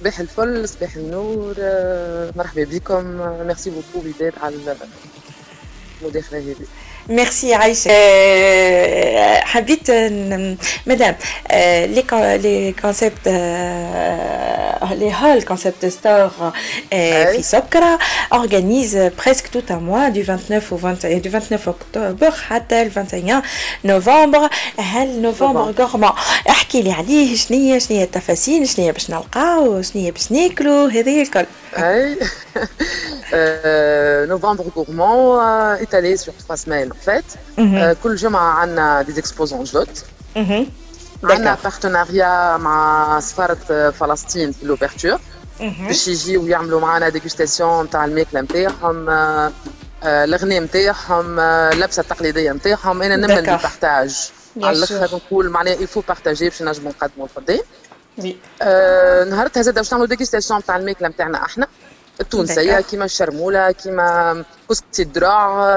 صباح الفل صباح النور. مرحبا بكم. merci beaucoup وداد على المداخله هذه ميرسي عايشة حبيت madame les les concepts les هول concept store في سكرة organise presque tout un mois du 29 au 21 du 29 octobre حتى ال 21 نوفمبر هال novembre gourmand احكي لي عليه شنية شنية التفاصيل شنية باش نلقاو شنية باش ناكلو هذه الكل اي novembre gourmand étalé sur trois semaines en fait. كل جمعة عندنا des exposants جدد. عندنا partenariat مع سفارة فلسطين في l'ouverture باش يجيو يعملوا معنا dégustation نتاع الماكلة نتاعهم الغناء نتاعهم اللبسة التقليدية نتاعهم أنا نامن بال partage على الآخر نقول معناها il faut partager باش نجموا نقدموا القدام. نهارتها زاد باش نعملوا dégustation نتاع الماكلة نتاعنا إحنا. التونسية كيما الشرمولة كيما كسكسي الدراع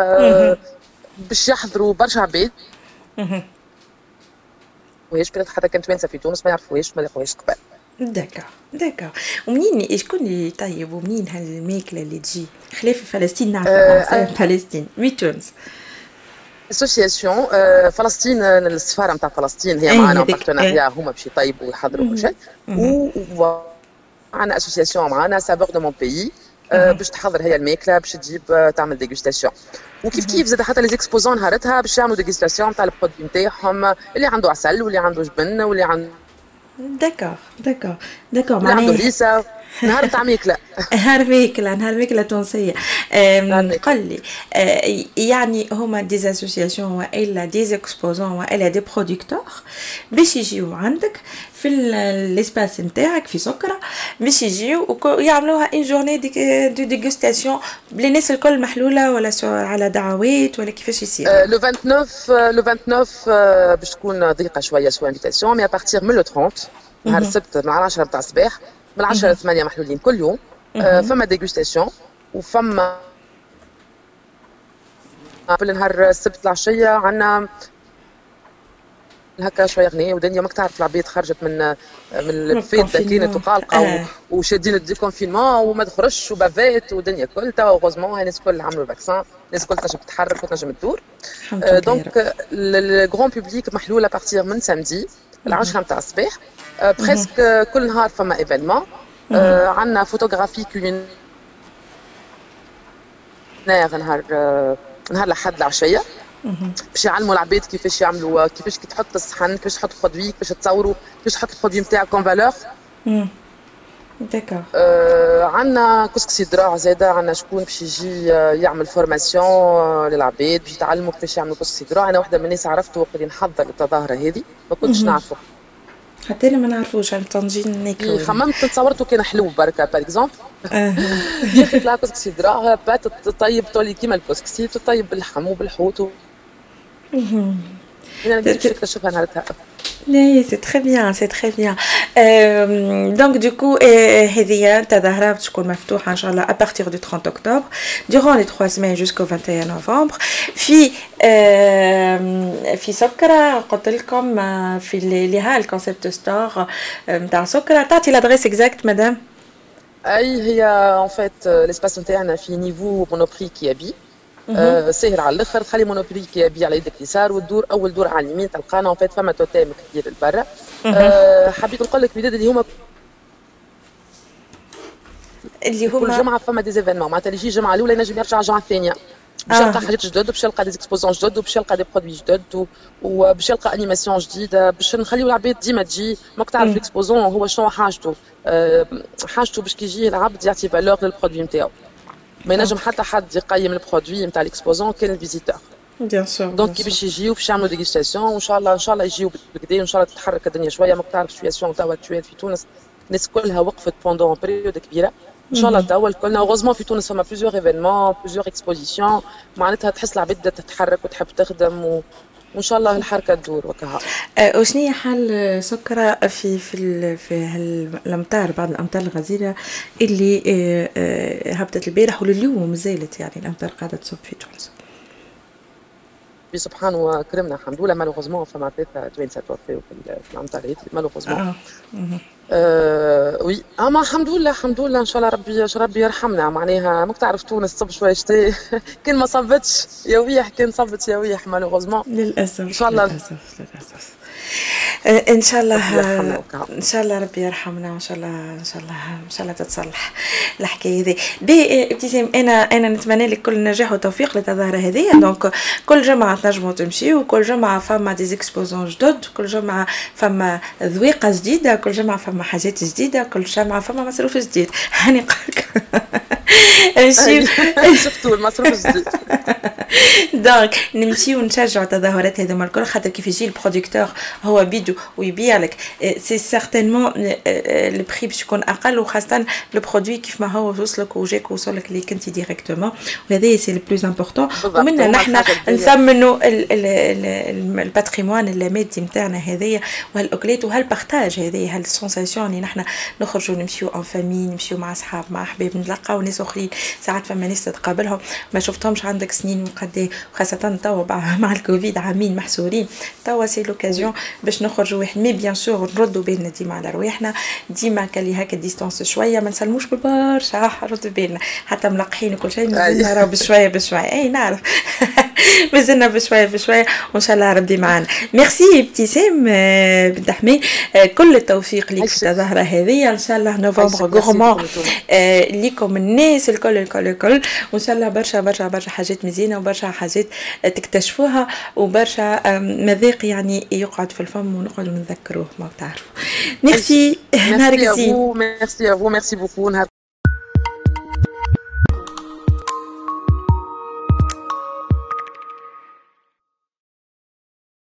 باش يحضروا برشا عباد. وهيش بلاد حتى كانت توانسه في تونس ما يعرفوهاش ما لاقوهاش قبل. d'accord d'accord ومنين شكون اللي طيب؟ ومنين هالماكلة اللي تجي؟ خلاف فلسطين نعرفها أه فلسطين. mais تونس. association فلسطين السفارة نتاع فلسطين هي معنا partenariat هما باش يطيبوا ويحضروا كل شيء. معنا association معنا Saveurs de mon pays باش تحضر هي الماكله باش تجيب تعمل dégustation وكيف كيف زاد حتى les exposants نهارتها باش يعملوا dégustation تاع ال produit نتاعهم اللي عنده عسل واللي عنده جبن واللي عنده d'accord d'accord d'accord هريسه نهار تاع ماكله نهار ماكله نهار ماكله تونسية. قل لي يعني هما des associations والا des exposants والا des producteurs باش يجيو عندك في ال espace نتاعك في سكرة باش يجيو ويعملوها une journée de dégustation للناس الكل محلولة ولا على دعوات ولا كيفاش يصير؟ le 29 le 29 باش تكون ضيقه شوية sur invitation mais à partir من le 30 نهار السبت مع 10 نتاع الصباح من 10 ل 8 محلولين كل يوم. فما ديغوستاسيون وفما في النهار السبت العشيه عندنا هكا شوية غنية ودنيا ماك تعرف العباد خرجت من من الفيت كانت وقالقه آه. وشادين الديكونفينمون وما تخرجش وبافات ودنيا كل توا اوغوزمون الناس الكل عملوا فاكسان الناس الكل تنجم تتحرك وتنجم تدور. دونك الجرون بوبليك محلوله بارتير من سامدي العشرة نتاع الصباح. presque كل نهار فما événement عندنا photographie culinaire نهار نهار الأحد العشيه باش يعلموا العباد كيفاش يعملوا كيفاش كي تحط الصحن كيفاش تحط produit كيفاش تصوروا كيفاش تحط ال produit نتاعك en valeur d'accord آه عندنا كسكسي دراع زاده عندنا شكون باش يجي يعمل formation للعباد باش يتعلموا كيفاش يعملوا كسكسي دراع أنا واحدة من الناس عرفته وقت اللي نحضر التظاهرة هذه ما كنتش نعرفه حتى أنا ما نعرفوش عن طنجين ناكلو خممت تصورته كان حلو بركة باغ اكزومبل يا أخي طلع كسكسي دراع بات تطيب تولي كيما الكسكسي تطيب باللحم وبالحوت نكتشفها نهارتها Oui, c'est très bien, c'est très bien. Euh, donc du coup, هذه التظاهرة بتكون مفتوحة إن شاء الله à partir du 30 octobre, durant les trois semaines jusqu'au 21 novembre. في في سكرة قلت لكم في اللي ها الكونسيبت ستور نتاع سكرة تعطي لادريس اكزاكت مدام اي هي ان فيت ليسباس نتاعنا في نيفو مونوبري كي ابي آه ساهر على الآخر تخلي مونوبري كي يبيع على يدك اليسار وتدور أول دور على اليمين تلقانا. اون فيت فما توتام كبير لبرا. آه حبيت نقول لك بداية اللي هما اللي هما كل جمعة فما des événements معناتها اللي يجي الجمعة الأولى ينجم يرجع الجمعه الثانية. باش يلقى حاجات جدد باش يلقى des exposants جدد وباش يلقى des produits جدد وباش يلقى animation جديدة. باش نخليو العباد ديما تجي. ماك تعرف ال exposant هو شنو حاجته. أه حاجته باش كي يجي العبد يعطي valeur لل produit نتاعو. ما ينجم حتى حد يقيم ال produit نتاع ال exposant كان ال visiteur bien sûr donc كي باش يجيو باش يعملوا dégustation وان شاء الله ان شاء الله يجيو بالكدا وان شاء الله تتحرك الدنيا شوية ماك تعرف situation توا actuelle في تونس الناس كلها وقفت pendant période كبيره ان شاء الله توا الكلنا heureusement في تونس فما plusieurs événements plusieurs expositions معناتها تحس العباد تتحرك وتحب تخدم و... وان شاء الله الحركة تدور وكها. أه وشنو حال سكرة في في في الامطار بعض الأمطار الغزيرة اللي أه أه هبطت البارح ولليوم زالت يعني الأمطار قاعدة تصب في تونس. ربي سبحانه كرمنا الحمد لله. malheureusement فما ثلاثة توانسه توفاو في العام تاع العيد malheureusement آه. oui اما الحمد لله الحمد لله ان شاء الله ربي ربي يرحمنا معناها ماك تعرف تونس تصب شوية شتي كان ما صبتش يا ويح كان صبت يا ويح malheureusement للاسف ان شاء الله للأسف للأسف. إن شاء الله إن شاء الله ربي يرحمنا وإن شاء الله إن شاء الله إن شاء الله تتصلح الحكاية هذه. ابتسام أنا أنا نتمنى لك كل نجاح وتوفيق للتظاهره هذه. donc كل جمعة تنجموا تمشيو وكل جمعة فما des exposants جدد كل جمعة فما ذويقة جديدة كل جمعة فما حاجات جديدة كل جمعة فما مصروف جديد. هاني قالك نمشيو شفتوا المصروف جديد donc نمشيو نشجعوا التظاهرات هذوما الكل خاطر كيف يجي ال producteur هو بيدو ويبيع لك c'est certainement ال prix باش يكون أقل وخاصه le produit كيف ما هو وصلك وجاك وصلك ليك انت directement وهذا c'est le plus important ومنا نحن نثمنوا ال patrimoine المادي نتاعنا هذايا وهالاكلات وهال partage هذايا هال sensation اللي نحن نخرجوا نمشيو en famille نمشيو مع اصحاب مع احباب نتلقاو ناس اخرين ساعات فما ناس تتقابلهم. ما شفتهمش عندك سنين وقد وخاصة توا مع الكوفيد عامين محصورين. توا c'est l'occasion باش نخرجوا واحد mais bien sûr نردوا بالنا ديما على رواحنا. ديما كلي هكا distance شوية. ما نسلموش بالبرشا ردوا بالنا. حتى ملقحين وكل شيء. مازلنا راهو بشوية بشوية. أي نعرف. مازلنا بشوية بشوية. وإن شاء الله ربي معنا ميرسي ابتسام آه، بنت حمي آه، كل التوفيق لك في الظاهره هذه. إن شاء الله Novembre Gourmand آه، ليكم الناس الكل الكل الكل وإن شاء الله برشا برشا برشا حاجات مزيانة وبرشا حاجات تكتشفوها وبرشا مذاق يعني يقعد في الفم ونقعد نذكروه ما تعرفوا. ميرسي. نهارك زين ميرسي ميرسي بوكو. نهارك